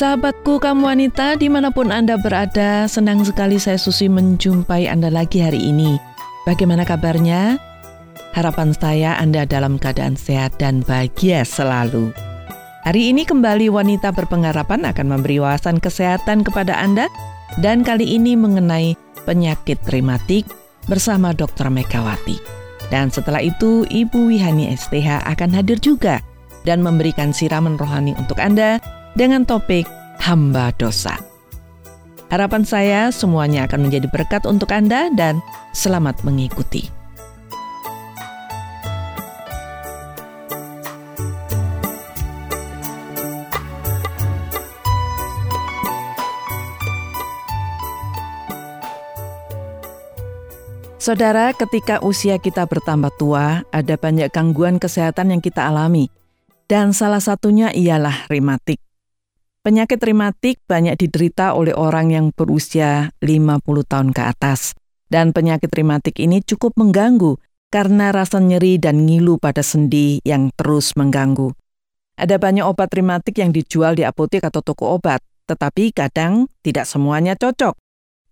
Sahabatku kamu wanita di mana pun Anda berada, senang sekali saya Susi menjumpai Anda lagi hari ini. Bagaimana kabarnya? Harapan saya Anda dalam keadaan sehat dan bahagia selalu. Hari ini kembali wanita berpengharapan akan memberi wawasan kesehatan kepada Anda dan kali ini mengenai penyakit rematik bersama Dr. Megawati. Dan setelah itu Ibu Wihani STH akan hadir juga dan memberikan siraman rohani untuk Anda dengan topik hamba dosa. Harapan saya semuanya akan menjadi berkat untuk Anda dan selamat mengikuti. Saudara, ketika usia kita bertambah tua, ada banyak gangguan kesehatan yang kita alami. Dan salah satunya ialah rematik. Penyakit rematik banyak diderita oleh orang yang berusia 50 tahun ke atas. Dan penyakit rematik ini cukup mengganggu karena rasa nyeri dan ngilu pada sendi yang terus mengganggu. Ada banyak obat rematik yang dijual di apotek atau toko obat, tetapi kadang tidak semuanya cocok.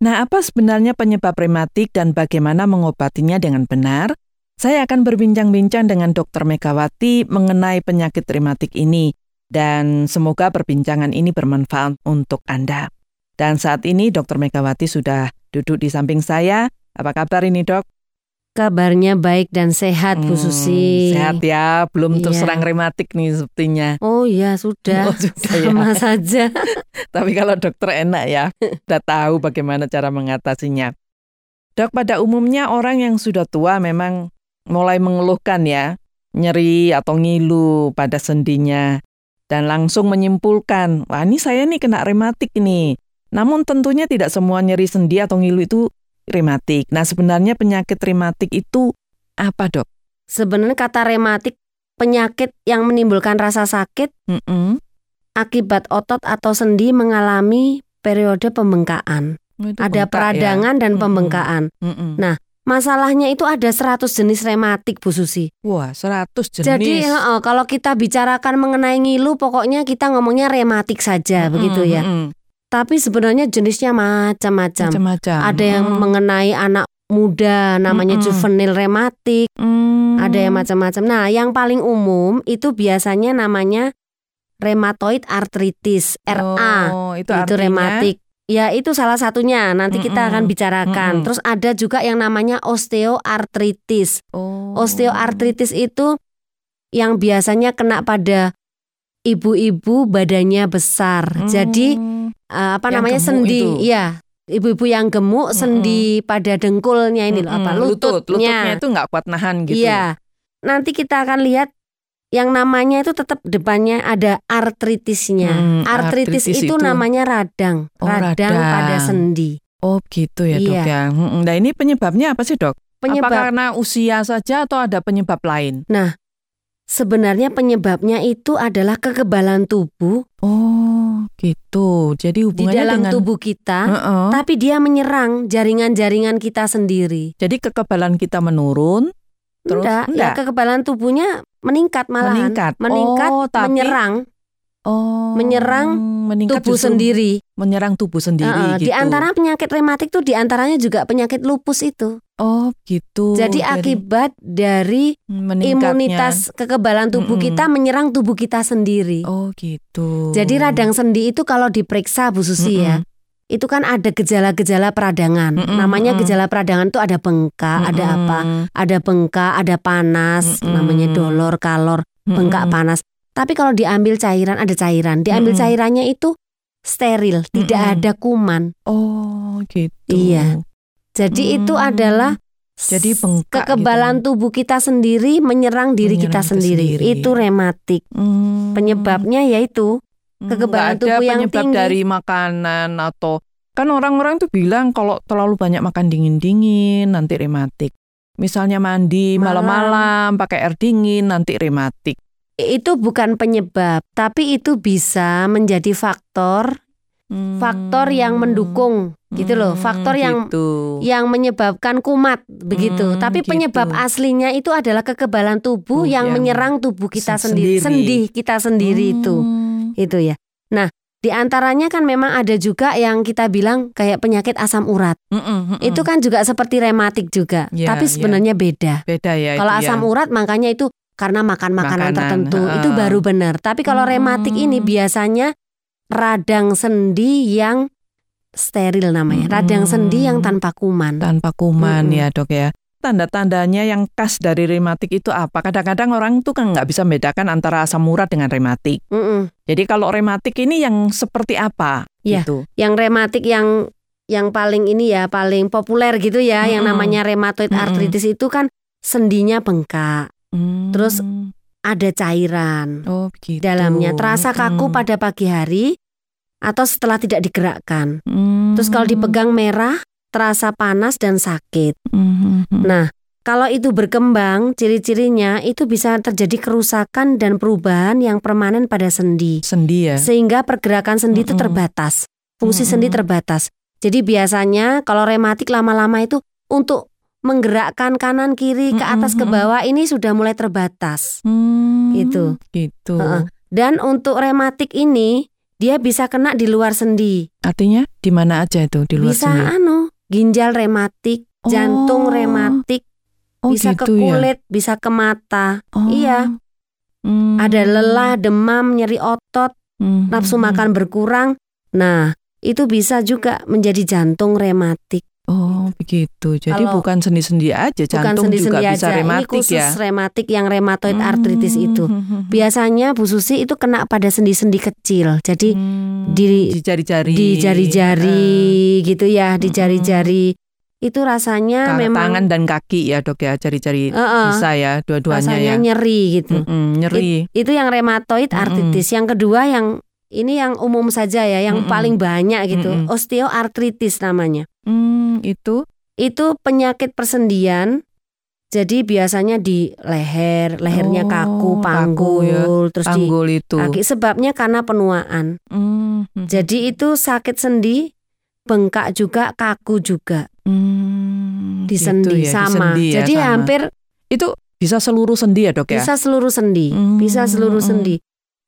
Nah, apa sebenarnya penyebab rematik dan bagaimana mengobatinya dengan benar? Saya akan berbincang-bincang dengan Dr. Megawati mengenai penyakit rematik ini dan semoga perbincangan ini bermanfaat untuk Anda. Dan saat ini Dr. Megawati sudah duduk di samping saya. Apa kabar ini dok? Kabarnya baik dan sehat Bu hmm, Susi. Sehat ya, belum iya. terserang rematik nih sepertinya. Oh iya sudah, oh, sudah ya. sama ya. saja. Tapi kalau dokter enak ya, udah tahu bagaimana cara mengatasinya. Dok, pada umumnya orang yang sudah tua memang mulai mengeluhkan ya, nyeri atau ngilu pada sendinya dan langsung menyimpulkan, wah ini saya nih kena rematik nih. Namun tentunya tidak semua nyeri sendi atau ngilu itu rematik. Nah sebenarnya penyakit rematik itu apa dok? Sebenarnya kata rematik penyakit yang menimbulkan rasa sakit mm -mm. akibat otot atau sendi mengalami periode pembengkakan. Oh, Ada ya? peradangan ya? dan pembengkakan. Mm -mm. Nah Masalahnya itu ada 100 jenis rematik Bu Susi. Wah, 100 jenis. Jadi uh, kalau kita bicarakan mengenai ngilu pokoknya kita ngomongnya rematik saja mm -hmm, begitu ya. Mm -hmm. Tapi sebenarnya jenisnya macam-macam. Ada yang mm -hmm. mengenai anak muda namanya mm -hmm. juvenil rematik. Mm. Ada yang macam-macam. Nah, yang paling umum itu biasanya namanya rheumatoid arthritis, RA. Oh, itu, itu rematik. Ya itu salah satunya nanti kita mm akan bicarakan. Mm -mm. Terus ada juga yang namanya osteoartritis. Oh. Osteoartritis itu yang biasanya kena pada ibu-ibu badannya besar. Mm. Jadi uh, apa yang namanya sendi, itu. ya ibu-ibu yang gemuk sendi pada dengkulnya ini loh apa lututnya. Lutut, lututnya itu nggak kuat nahan gitu. Iya. Nanti kita akan lihat yang namanya itu tetap depannya ada artritisnya. Hmm, artritis, artritis itu, itu namanya radang, oh, radang, radang pada sendi. Oh gitu ya dok iya. ya. Hmm, nah ini penyebabnya apa sih dok? Penyebab apa karena usia saja atau ada penyebab lain? Nah sebenarnya penyebabnya itu adalah kekebalan tubuh. Oh gitu. Jadi hubungannya di dalam dengan... tubuh kita, uh -uh. tapi dia menyerang jaringan-jaringan kita sendiri. Jadi kekebalan kita menurun, Terus enggak, ya enggak. ya kekebalan tubuhnya meningkat malah meningkat, meningkat oh, tapi, menyerang. Oh, menyerang meningkat tubuh sendiri. Menyerang tubuh sendiri uh, gitu. Di antara penyakit rematik tuh di antaranya juga penyakit lupus itu. Oh, gitu. Jadi, Jadi akibat dari imunitas kekebalan tubuh mm -mm. kita menyerang tubuh kita sendiri. Oh, gitu. Jadi radang sendi itu kalau diperiksa Bu Susi mm -mm. ya itu kan ada gejala-gejala peradangan. Mm -mm, namanya gejala peradangan itu ada bengkak, mm -mm. ada apa? Ada bengkak, ada panas, mm -mm. namanya dolor, kalor, bengkak, mm -mm. panas. Tapi kalau diambil cairan ada cairan. Diambil mm -mm. cairannya itu steril, mm -mm. tidak ada kuman. Oh, gitu. Iya. Jadi mm. itu adalah jadi bengkak kekebalan gitu. tubuh kita sendiri menyerang diri menyerang kita sendiri. sendiri. Itu rematik. Mm. Penyebabnya yaitu Hmm, kekebalan ada tubuh yang penyebab tinggi. dari makanan atau kan orang-orang tuh bilang kalau terlalu banyak makan dingin-dingin nanti rematik. Misalnya mandi malam-malam pakai air dingin nanti rematik. Itu bukan penyebab, tapi itu bisa menjadi faktor hmm. faktor yang mendukung gitu loh, faktor yang gitu. yang menyebabkan kumat begitu. Hmm, Tapi gitu. penyebab aslinya itu adalah kekebalan tubuh uh, yang, yang menyerang tubuh kita sendiri, sendi kita sendiri hmm. itu itu ya. Nah, Di antaranya kan memang ada juga yang kita bilang kayak penyakit asam urat. Mm-mm, mm-mm. Itu kan juga seperti rematik juga, Ya, tapi ya. sebenarnya beda. beda ya. Kalau ya. asam urat makanya itu karena makan makanan Makanan, tertentu, heeh. itu baru benar. Tapi kalau Hmm. rematik ini biasanya radang sendi yang steril namanya, Hmm. radang sendi yang tanpa kuman. tanpa kuman Mm-mm. ya dok ya. Tanda-tandanya yang khas dari rematik itu apa? Kadang-kadang orang tuh kan nggak bisa membedakan antara asam urat dengan rematik. Mm-mm. Jadi kalau rematik ini yang seperti apa? Iya. Gitu. Yang rematik yang yang paling ini ya paling populer gitu ya, yang Mm-mm. namanya rheumatoid Mm-mm. arthritis itu kan sendinya bengkak, Hmm. Terus ada cairan oh begitu. dalamnya, terasa kaku Mm-mm. pada pagi hari atau setelah tidak digerakkan. Hmm. Terus kalau dipegang merah, terasa panas dan sakit. Hmm. Nah, kalau itu berkembang, ciri-cirinya itu bisa terjadi kerusakan dan perubahan yang permanen pada sendi. sendi ya. Sehingga pergerakan sendi itu terbatas. Fungsi sendi terbatas. Jadi biasanya kalau rematik lama-lama itu untuk menggerakkan kanan kiri ke atas ke bawah ini sudah mulai terbatas. Hmm. Gitu. Gitu. Dan untuk rematik ini dia bisa kena di luar sendi. Artinya di mana aja itu di luar bisa sendi? anu, ginjal rematik, jantung Oh. rematik, Oh, bisa ke gitu ya? kulit, bisa ke mata. Oh. Iya. Hmm. Ada lelah, demam, nyeri otot, Hmm. nafsu makan berkurang. Nah, itu bisa juga menjadi jantung rematik. Oh begitu. Jadi Kalau- bukan sendi-sendi aja, Bukan jantung sendi-sendi juga bisa aja. Ini rematik khusus ya. rematik yang rheumatoid Hmm. arthritis itu. Biasanya Bu Susi itu kena pada sendi-sendi kecil. Jadi Hmm. di- jari-jari, di jari-jari gitu ya, di Mm-mm. jari-jari. Itu rasanya Ka- memang tangan dan kaki ya dok ya, jari-jari Heeh, bisa ya, dua-duanya rasanya ya. nyeri gitu. Mm-mm, nyeri. Itu yang rheumatoid Mm-mm. arthritis. Yang kedua yang ini yang umum saja ya, yang Mm-mm. paling banyak gitu, Mm-mm. osteoartritis namanya. Hmm, itu Itu penyakit persendian. Jadi biasanya di leher, lehernya Oh, kaku, kaku panggul, ya. terus di panggul itu. kaki. Sebabnya karena penuaan. Hmm, Jadi itu sakit sendi, bengkak juga, kaku juga hmm, di gitu sendi ya, di sama. sendi ya, Jadi sama. hampir itu bisa seluruh sendi ya dok ya. bisa seluruh sendi, Hmm, bisa seluruh hmm. sendi.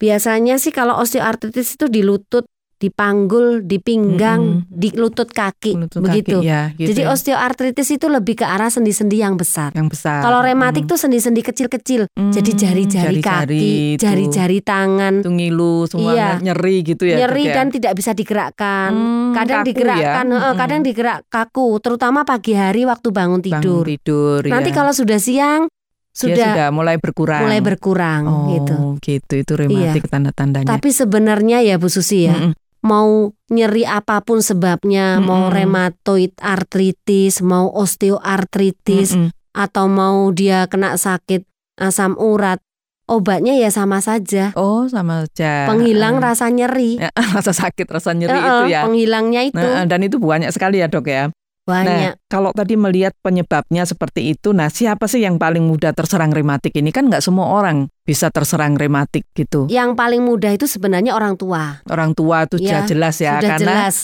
Biasanya sih kalau osteoartritis itu di lutut, di panggul, di pinggang, Mm-mm. di lutut kaki, Lutut begitu. kaki, ya, gitu Jadi ya. osteoartritis itu lebih ke arah sendi-sendi yang besar. yang besar. Kalau rematik Hmm. tuh sendi-sendi kecil-kecil. Hmm, Jadi jari-jari kaki, itu. jari-jari tangan, itu ngilu semua Iya. nyeri gitu ya. nyeri ya? dan tidak bisa digerakkan. Hmm, kadang kaku digerakkan, ya. Mm-mm. kadang digerak kaku, terutama pagi hari waktu bangun tidur. Bangun tidur. Nanti ya. kalau sudah siang Dia sudah, sudah mulai berkurang. mulai berkurang oh, gitu. gitu. Itu rematik tanda-tandanya. Tapi sebenarnya ya Bu Susi ya, Mm-mm. Mau nyeri apa pun sebabnya, mau Mm-mm. rheumatoid arthritis, mau osteoartritis, Mm-mm. atau mau dia kena sakit asam urat, obatnya ya sama saja. Oh, sama aja. Penghilang rasa nyeri. ya, rasa sakit, rasa nyeri Heeh, itu ya. Penghilangnya itu Nah, dan itu banyak sekali ya, Dok ya. Banyak. Nah, kalau tadi melihat penyebabnya seperti itu, nah siapa sih yang paling mudah terserang rematik ini? Kan nggak semua orang bisa terserang rematik gitu. Yang paling mudah itu sebenarnya orang tua. Orang tua itu Ya, sudah jelas ya, Sudah karena jelas.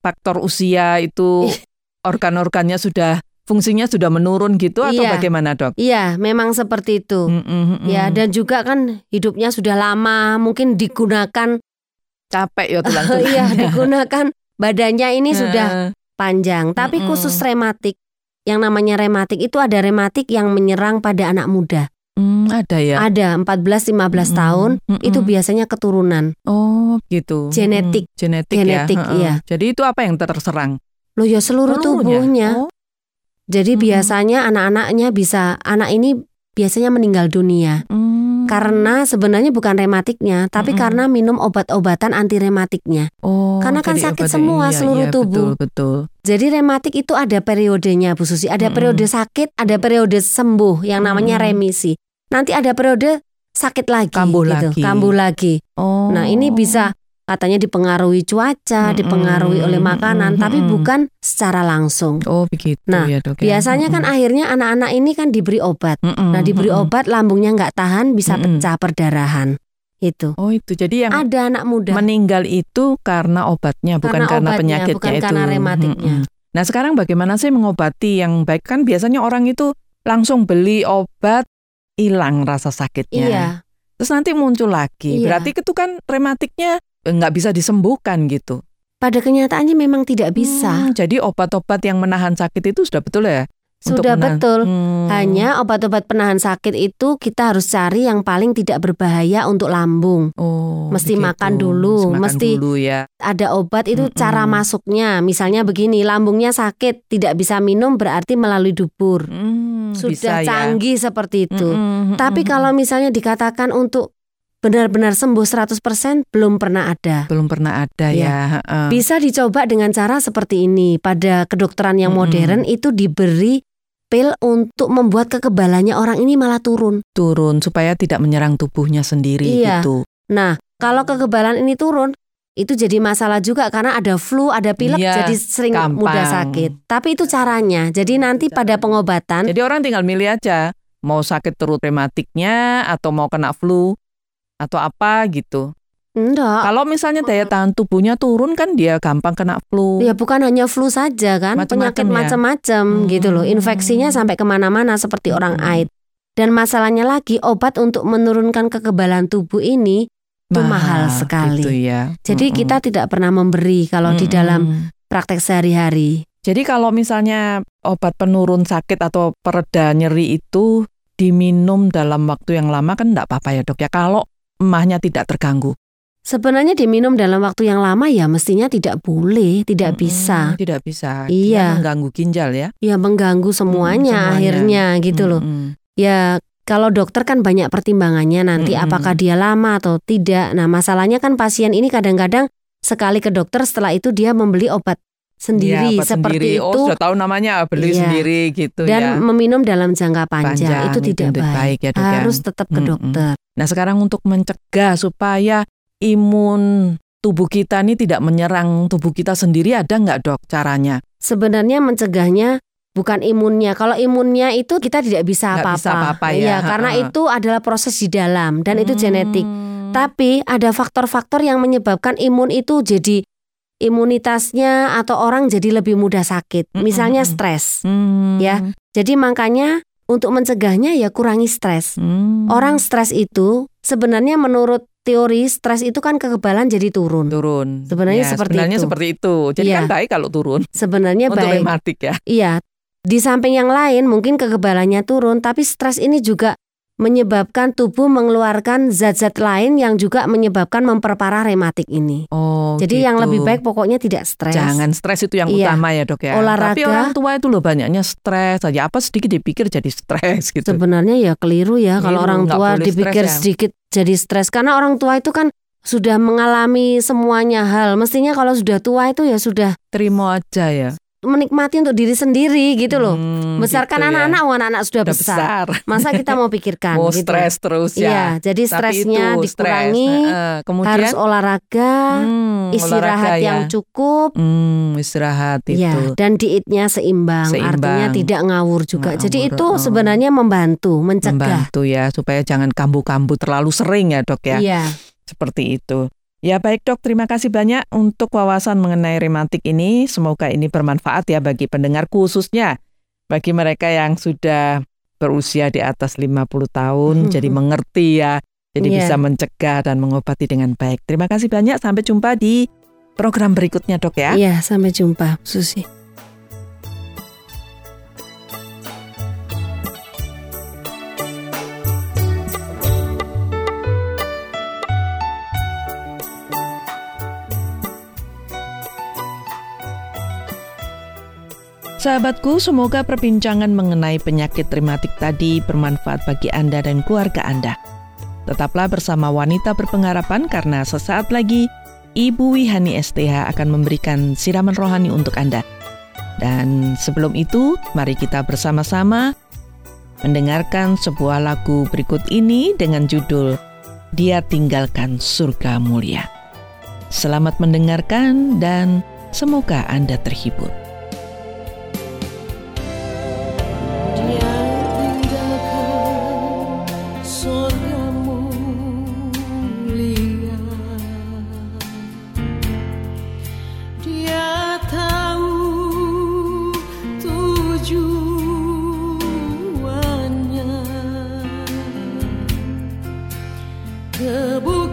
faktor usia itu organ-organnya sudah fungsinya sudah menurun gitu atau Iya. bagaimana, Dok? Iya, memang seperti itu. Mm-mm, mm-mm. Ya, dan juga kan hidupnya sudah lama, mungkin digunakan capek ya tulang iya, digunakan badannya ini sudah Heeh. Panjang. Tapi Mm-mm. khusus rematik, yang namanya rematik itu ada rematik yang menyerang pada anak muda. Hmm, ada ya. Ada 14-15 Mm-mm, tahun, mm-mm. itu biasanya keturunan. Oh, gitu. Genetik. Mm, Genetik, Genetik, ya. iya. Jadi itu apa yang terserang? Loh ya seluruh Seluruhnya? tubuhnya. Oh, Jadi Mm-mm. biasanya anak-anaknya bisa anak ini biasanya meninggal dunia hmm. karena sebenarnya bukan rematiknya, tapi Mm-mm. karena minum obat-obatan anti rematiknya. Oh, karena kan sakit semua iya, seluruh iya, tubuh. Betul, betul. Jadi rematik itu ada periodenya Bu Susi, ada Mm-mm. periode sakit, ada periode sembuh yang namanya remisi. Nanti ada periode sakit lagi Kambuh gitu, lagi. kambuh lagi. Oh. Nah, ini bisa katanya dipengaruhi cuaca, Mm-mm. dipengaruhi oleh makanan, Mm-mm. tapi Mm-mm. bukan secara langsung. Oh, begitu Nah, ya, Dok. ya. Biasanya kan Mm-mm. akhirnya anak-anak ini kan diberi obat. Mm-mm, Nah, diberi obat lambungnya nggak tahan bisa Mm-mm. pecah perdarahan. Itu. Oh, itu. Jadi yang Ada anak muda meninggal itu karena obatnya, bukan Karena karena, obatnya, penyakitnya bukan itu. karena rematiknya. Mm-mm. Nah, sekarang bagaimana sih mengobati yang baik? Kan biasanya orang itu langsung beli obat hilang rasa sakitnya. Iya, Terus nanti muncul lagi. Iya. Berarti itu kan rematiknya nggak bisa disembuhkan gitu. Pada kenyataannya memang tidak bisa. Hmm, jadi obat-obat yang menahan sakit itu sudah betul ya? Sudah betul. Hmm. Hanya obat-obat penahan sakit itu kita harus cari yang paling tidak berbahaya untuk lambung. Oh, mesti begitu. makan dulu, mesti, mesti dulu ya. Ada obat itu hmm, cara masuknya. Misalnya begini, lambungnya sakit, tidak bisa minum berarti melalui dubur. Hmm, Sudah bisa, ya. canggih ya. seperti itu. Hmm, hmm, Tapi kalau misalnya dikatakan untuk benar-benar sembuh 100% belum pernah ada. Belum pernah ada ya. ya. Bisa dicoba dengan cara seperti ini. Pada kedokteran yang modern itu diberi pil untuk membuat kekebalannya orang ini malah turun. Turun supaya tidak menyerang tubuhnya sendiri iya. gitu. Nah, kalau kekebalan ini turun, itu jadi masalah juga karena ada flu, ada pilek iya, jadi sering gampang. mudah sakit. Tapi itu caranya. Jadi nanti pada pengobatan Jadi orang tinggal milih aja mau sakit terus rematiknya atau mau kena flu atau apa gitu. Enggak. Kalau misalnya daya tahan tubuhnya turun kan dia gampang kena flu. Ya bukan hanya flu saja kan, macem penyakit ya? macam-macam hmm. gitu loh. Infeksinya sampai ke mana-mana seperti hmm. orang AIDS. Dan masalahnya lagi obat untuk menurunkan kekebalan tubuh ini itu mahal, sekali. Gitu ya. Jadi hmm. kita tidak pernah memberi kalau hmm. di dalam praktek sehari-hari. Jadi kalau misalnya obat penurun sakit atau pereda nyeri itu diminum dalam waktu yang lama kan enggak apa-apa ya dok ya. Kalau emahnya tidak terganggu. Sebenarnya diminum dalam waktu yang lama ya mestinya tidak boleh, tidak hmm, bisa. Tidak bisa. Iya. Dia mengganggu ginjal ya. Iya, mengganggu semuanya, hmm, semuanya. akhirnya gitu loh. Hmm. Ya kalau dokter kan banyak pertimbangannya nanti hmm. apakah dia lama atau tidak. Nah, masalahnya kan pasien ini kadang-kadang sekali ke dokter setelah itu dia membeli obat sendiri ya, seperti sendiri. Oh, itu. Oh, sudah tahu namanya beli iya. sendiri gitu Dan ya. Dan meminum dalam jangka panjang, panjang itu tidak baik. baik ya, dok, ya. Harus ya. tetap ke dokter. Nah, sekarang untuk mencegah supaya imun tubuh kita ini tidak menyerang tubuh kita sendiri ada nggak dok caranya? Sebenarnya mencegahnya bukan imunnya. Kalau imunnya itu kita tidak bisa apa-apa. ya. ya, karena itu adalah proses di dalam dan hmm. itu genetik. Tapi ada faktor-faktor yang menyebabkan imun itu jadi imunitasnya atau orang jadi lebih mudah sakit. Misalnya stres. Hmm. Ya. Jadi makanya untuk mencegahnya ya kurangi stres. Hmm. Orang stres itu sebenarnya menurut teori stres itu kan kekebalan jadi turun. Turun. Sebenarnya ya, seperti sebenarnya itu. seperti itu. Jadi ya. kan baik kalau turun. Sebenarnya Untuk baik. rematik ya. Iya. Di samping yang lain mungkin kekebalannya turun, tapi stres ini juga menyebabkan tubuh mengeluarkan zat-zat lain yang juga menyebabkan memperparah rematik ini. Oh, Jadi gitu. yang lebih baik pokoknya tidak stres. Jangan stres itu yang iya. utama ya dok ya. Olahraga. Tapi orang tua itu loh banyaknya stres aja apa sedikit dipikir jadi stres gitu. Sebenarnya ya keliru ya keliru, kalau orang tua dipikir ya. sedikit jadi stres karena orang tua itu kan sudah mengalami semuanya hal. Mestinya kalau sudah tua itu ya sudah terima aja ya menikmati untuk diri sendiri gitu loh. Hmm, Besarkan gitu anak-anak, ya. anak-anak sudah, sudah besar. besar. Masa kita mau pikirkan? oh, gitu. stres terus ya. Iya, jadi stresnya itu, dikurangi. Stres. Uh, kemudian harus olahraga, hmm, istirahat olahraga, yang ya. cukup. Hmm, istirahat itu. Ya, dan dietnya seimbang, seimbang, artinya tidak ngawur juga. Ngawur, jadi itu oh. sebenarnya membantu, mencegah. Membantu ya, supaya jangan kambuh-kambuh terlalu sering ya dok ya. Iya. Seperti itu. Ya baik dok, terima kasih banyak untuk wawasan mengenai rematik ini. Semoga ini bermanfaat ya bagi pendengar khususnya bagi mereka yang sudah berusia di atas 50 tahun, jadi mengerti ya, jadi yeah. bisa mencegah dan mengobati dengan baik. Terima kasih banyak, sampai jumpa di program berikutnya dok ya. Iya, sampai jumpa Susi. Sahabatku, semoga perbincangan mengenai penyakit rematik tadi bermanfaat bagi Anda dan keluarga Anda. Tetaplah bersama Wanita Berpengharapan karena sesaat lagi Ibu Wihani STH akan memberikan siraman rohani untuk Anda. Dan sebelum itu, mari kita bersama-sama mendengarkan sebuah lagu berikut ini dengan judul Dia Tinggalkan Surga Mulia. Selamat mendengarkan dan semoga Anda terhibur. 可不。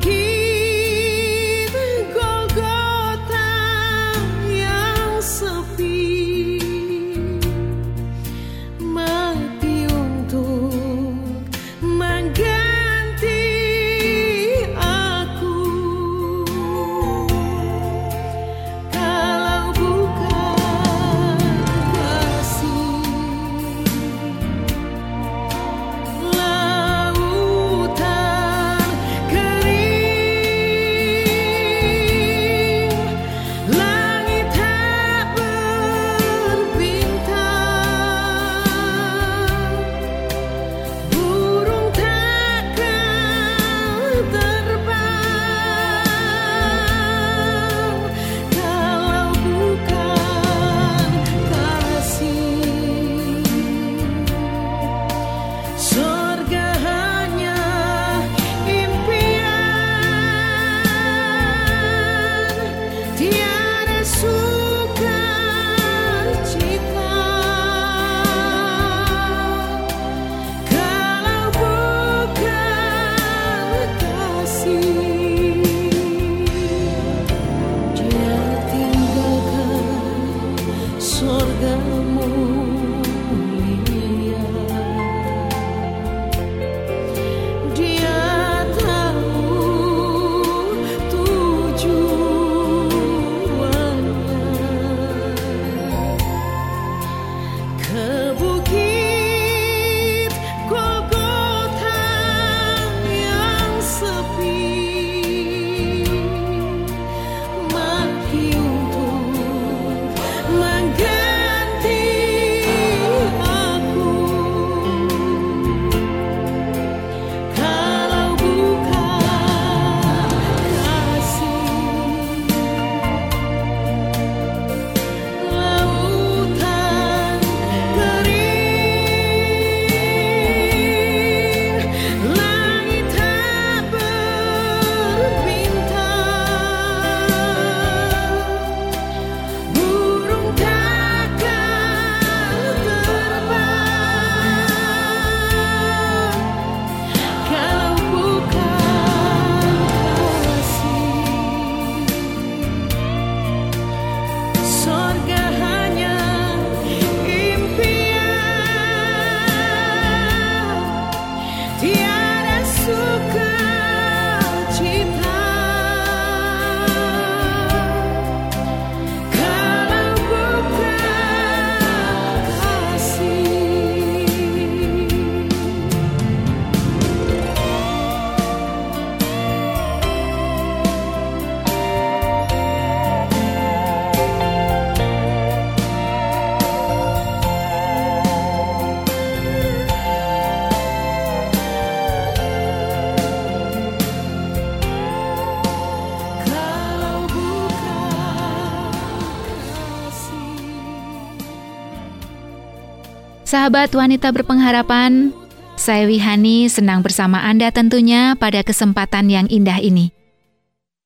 Sahabat wanita berpengharapan, saya Wihani senang bersama Anda tentunya pada kesempatan yang indah ini.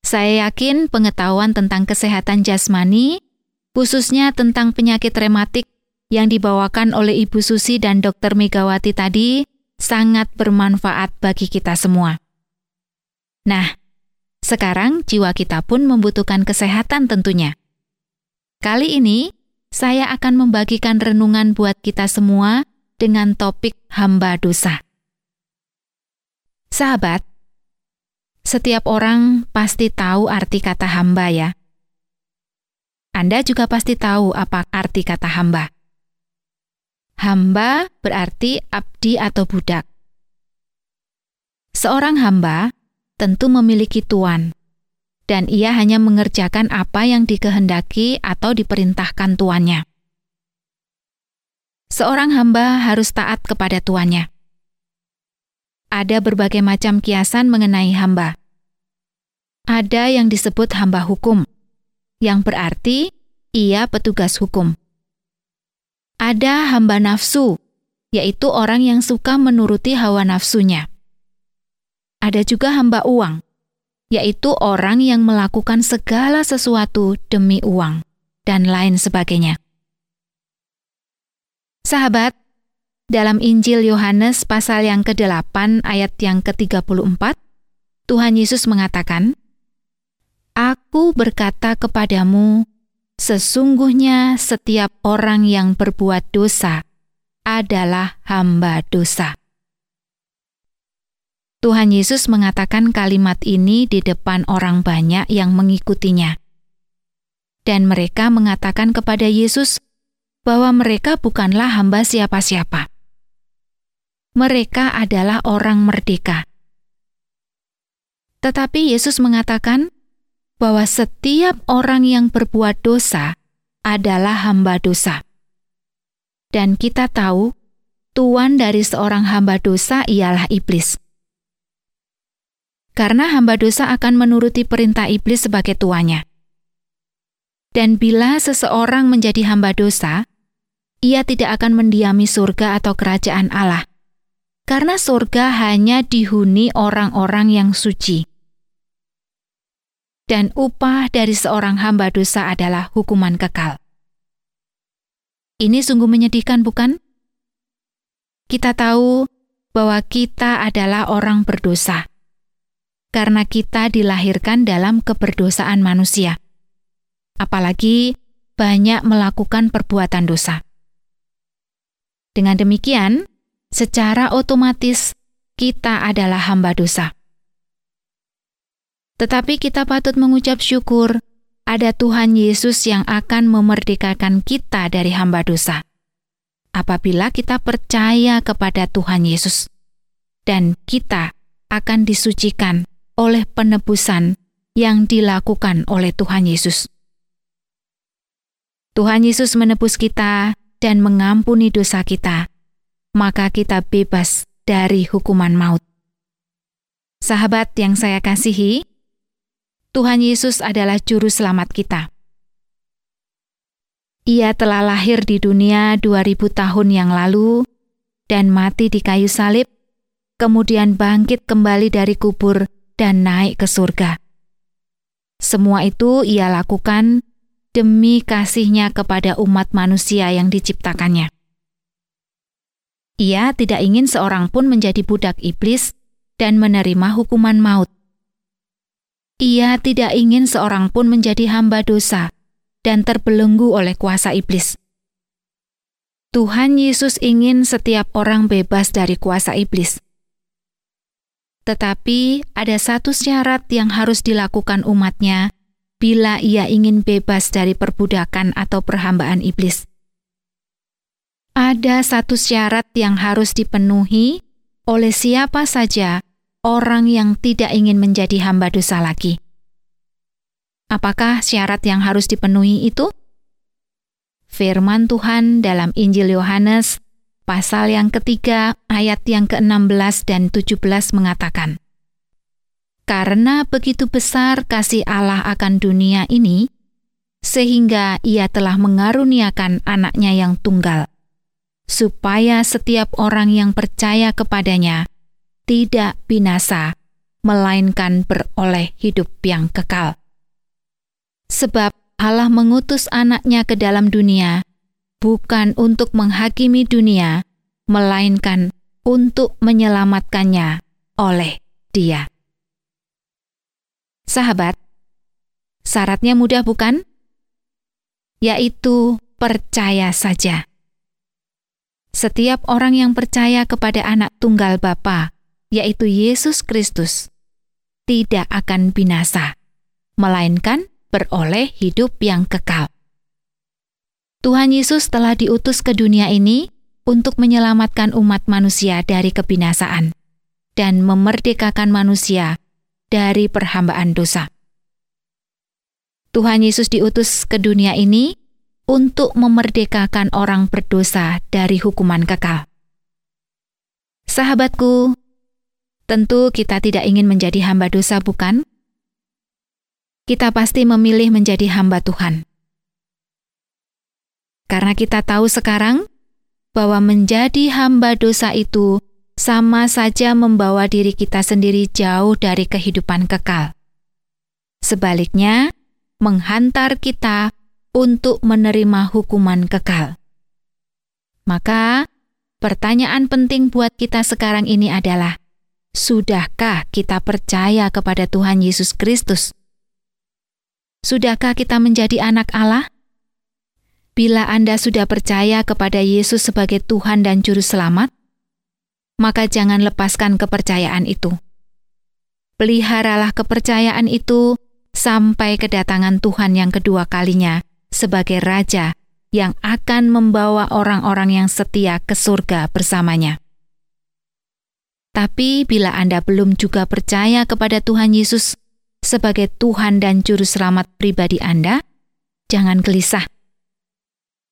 Saya yakin pengetahuan tentang kesehatan jasmani, khususnya tentang penyakit rematik yang dibawakan oleh Ibu Susi dan Dr. Megawati tadi, sangat bermanfaat bagi kita semua. Nah, sekarang jiwa kita pun membutuhkan kesehatan tentunya. Kali ini, saya akan membagikan renungan buat kita semua dengan topik hamba dosa. Sahabat, setiap orang pasti tahu arti kata hamba ya. Anda juga pasti tahu apa arti kata hamba. Hamba berarti abdi atau budak. Seorang hamba tentu memiliki tuan, dan ia hanya mengerjakan apa yang dikehendaki atau diperintahkan tuannya. Seorang hamba harus taat kepada tuannya. Ada berbagai macam kiasan mengenai hamba. Ada yang disebut hamba hukum, yang berarti ia petugas hukum. Ada hamba nafsu, yaitu orang yang suka menuruti hawa nafsunya. Ada juga hamba uang, yaitu orang yang melakukan segala sesuatu demi uang, dan lain sebagainya. Sahabat, dalam Injil Yohanes pasal yang ke-8 ayat yang ke-34, Tuhan Yesus mengatakan, Aku berkata kepadamu, sesungguhnya setiap orang yang berbuat dosa adalah hamba dosa. Tuhan Yesus mengatakan kalimat ini di depan orang banyak yang mengikutinya. Dan mereka mengatakan kepada Yesus, bahwa mereka bukanlah hamba siapa-siapa. Mereka adalah orang merdeka. Tetapi Yesus mengatakan bahwa setiap orang yang berbuat dosa adalah hamba dosa. Dan kita tahu, tuan dari seorang hamba dosa ialah iblis. Karena hamba dosa akan menuruti perintah iblis sebagai tuannya. Dan bila seseorang menjadi hamba dosa, ia tidak akan mendiami surga atau kerajaan Allah, karena surga hanya dihuni orang-orang yang suci. Dan upah dari seorang hamba dosa adalah hukuman kekal. Ini sungguh menyedihkan, bukan? Kita tahu bahwa kita adalah orang berdosa karena kita dilahirkan dalam keberdosaan manusia, apalagi banyak melakukan perbuatan dosa. Dengan demikian, secara otomatis kita adalah hamba dosa. Tetapi kita patut mengucap syukur ada Tuhan Yesus yang akan memerdekakan kita dari hamba dosa. Apabila kita percaya kepada Tuhan Yesus, dan kita akan disucikan oleh penebusan yang dilakukan oleh Tuhan Yesus. Tuhan Yesus menebus kita dan mengampuni dosa kita, maka kita bebas dari hukuman maut. Sahabat yang saya kasihi, Tuhan Yesus adalah Juru Selamat kita. Ia telah lahir di dunia 2000 tahun yang lalu dan mati di kayu salib, kemudian bangkit kembali dari kubur dan naik ke surga. Semua itu ia lakukan demi kasihnya kepada umat manusia yang diciptakannya. Ia tidak ingin seorang pun menjadi budak iblis dan menerima hukuman maut. Ia tidak ingin seorang pun menjadi hamba dosa dan terbelenggu oleh kuasa iblis. Tuhan Yesus ingin setiap orang bebas dari kuasa iblis. Tetapi ada satu syarat yang harus dilakukan umatnya bila ia ingin bebas dari perbudakan atau perhambaan iblis. Ada satu syarat yang harus dipenuhi oleh siapa saja orang yang tidak ingin menjadi hamba dosa lagi. Apakah syarat yang harus dipenuhi itu? Firman Tuhan dalam Injil Yohanes pasal yang ketiga ayat yang ke-16 dan 17 mengatakan, karena begitu besar kasih Allah akan dunia ini, sehingga ia telah mengaruniakan anaknya yang tunggal, supaya setiap orang yang percaya kepadanya tidak binasa, melainkan beroleh hidup yang kekal. Sebab Allah mengutus anaknya ke dalam dunia, bukan untuk menghakimi dunia, melainkan untuk menyelamatkannya oleh dia. Sahabat, syaratnya mudah bukan? Yaitu percaya saja. Setiap orang yang percaya kepada anak tunggal Bapa, yaitu Yesus Kristus, tidak akan binasa, melainkan beroleh hidup yang kekal. Tuhan Yesus telah diutus ke dunia ini untuk menyelamatkan umat manusia dari kebinasaan dan memerdekakan manusia dari perhambaan dosa. Tuhan Yesus diutus ke dunia ini untuk memerdekakan orang berdosa dari hukuman kekal. Sahabatku, tentu kita tidak ingin menjadi hamba dosa, bukan? Kita pasti memilih menjadi hamba Tuhan. Karena kita tahu sekarang bahwa menjadi hamba dosa itu sama saja membawa diri kita sendiri jauh dari kehidupan kekal. Sebaliknya, menghantar kita untuk menerima hukuman kekal. Maka, pertanyaan penting buat kita sekarang ini adalah: sudahkah kita percaya kepada Tuhan Yesus Kristus? Sudahkah kita menjadi anak Allah? Bila Anda sudah percaya kepada Yesus sebagai Tuhan dan Juru Selamat, maka jangan lepaskan kepercayaan itu. Peliharalah kepercayaan itu sampai kedatangan Tuhan yang kedua kalinya sebagai raja yang akan membawa orang-orang yang setia ke surga bersamanya. Tapi bila Anda belum juga percaya kepada Tuhan Yesus sebagai Tuhan dan Juru Selamat pribadi Anda, jangan gelisah.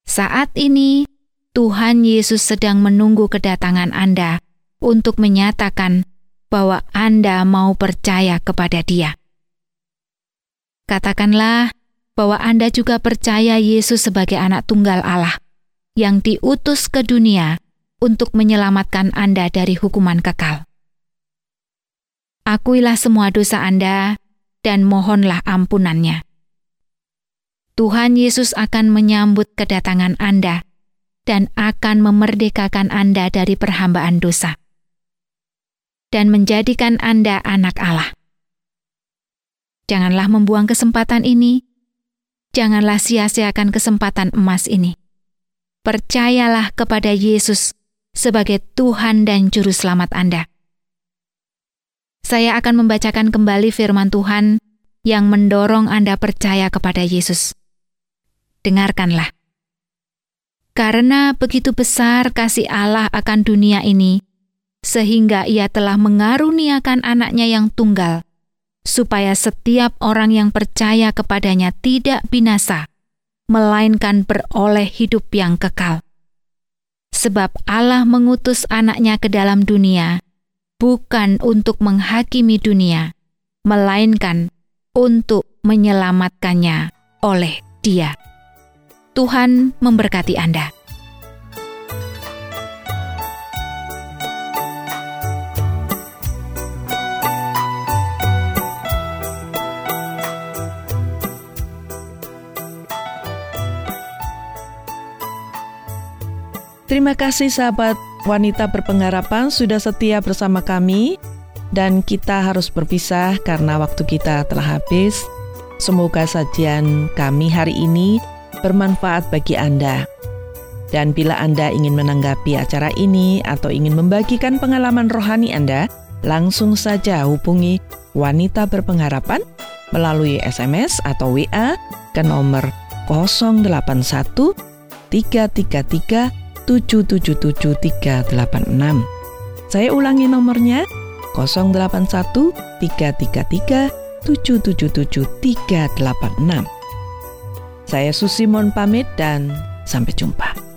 Saat ini, Tuhan Yesus sedang menunggu kedatangan Anda untuk menyatakan bahwa Anda mau percaya kepada Dia. Katakanlah, bahwa Anda juga percaya Yesus sebagai anak tunggal Allah yang diutus ke dunia untuk menyelamatkan Anda dari hukuman kekal. Akuilah semua dosa Anda dan mohonlah ampunannya. Tuhan Yesus akan menyambut kedatangan Anda dan akan memerdekakan Anda dari perhambaan dosa dan menjadikan Anda anak Allah. Janganlah membuang kesempatan ini Janganlah sia-siakan kesempatan emas ini. Percayalah kepada Yesus sebagai Tuhan dan Juru Selamat Anda. Saya akan membacakan kembali firman Tuhan yang mendorong Anda percaya kepada Yesus. Dengarkanlah. Karena begitu besar kasih Allah akan dunia ini, sehingga ia telah mengaruniakan anaknya yang tunggal, supaya setiap orang yang percaya kepadanya tidak binasa, melainkan beroleh hidup yang kekal. Sebab Allah mengutus anaknya ke dalam dunia, bukan untuk menghakimi dunia, melainkan untuk menyelamatkannya oleh dia. Tuhan memberkati Anda. Terima kasih sahabat wanita berpengharapan sudah setia bersama kami dan kita harus berpisah karena waktu kita telah habis. Semoga sajian kami hari ini bermanfaat bagi Anda. Dan bila Anda ingin menanggapi acara ini atau ingin membagikan pengalaman rohani Anda, langsung saja hubungi Wanita Berpengharapan melalui SMS atau WA ke nomor 081 333 777 Saya ulangi nomornya 081 333 777 Saya Susimon pamit dan sampai jumpa.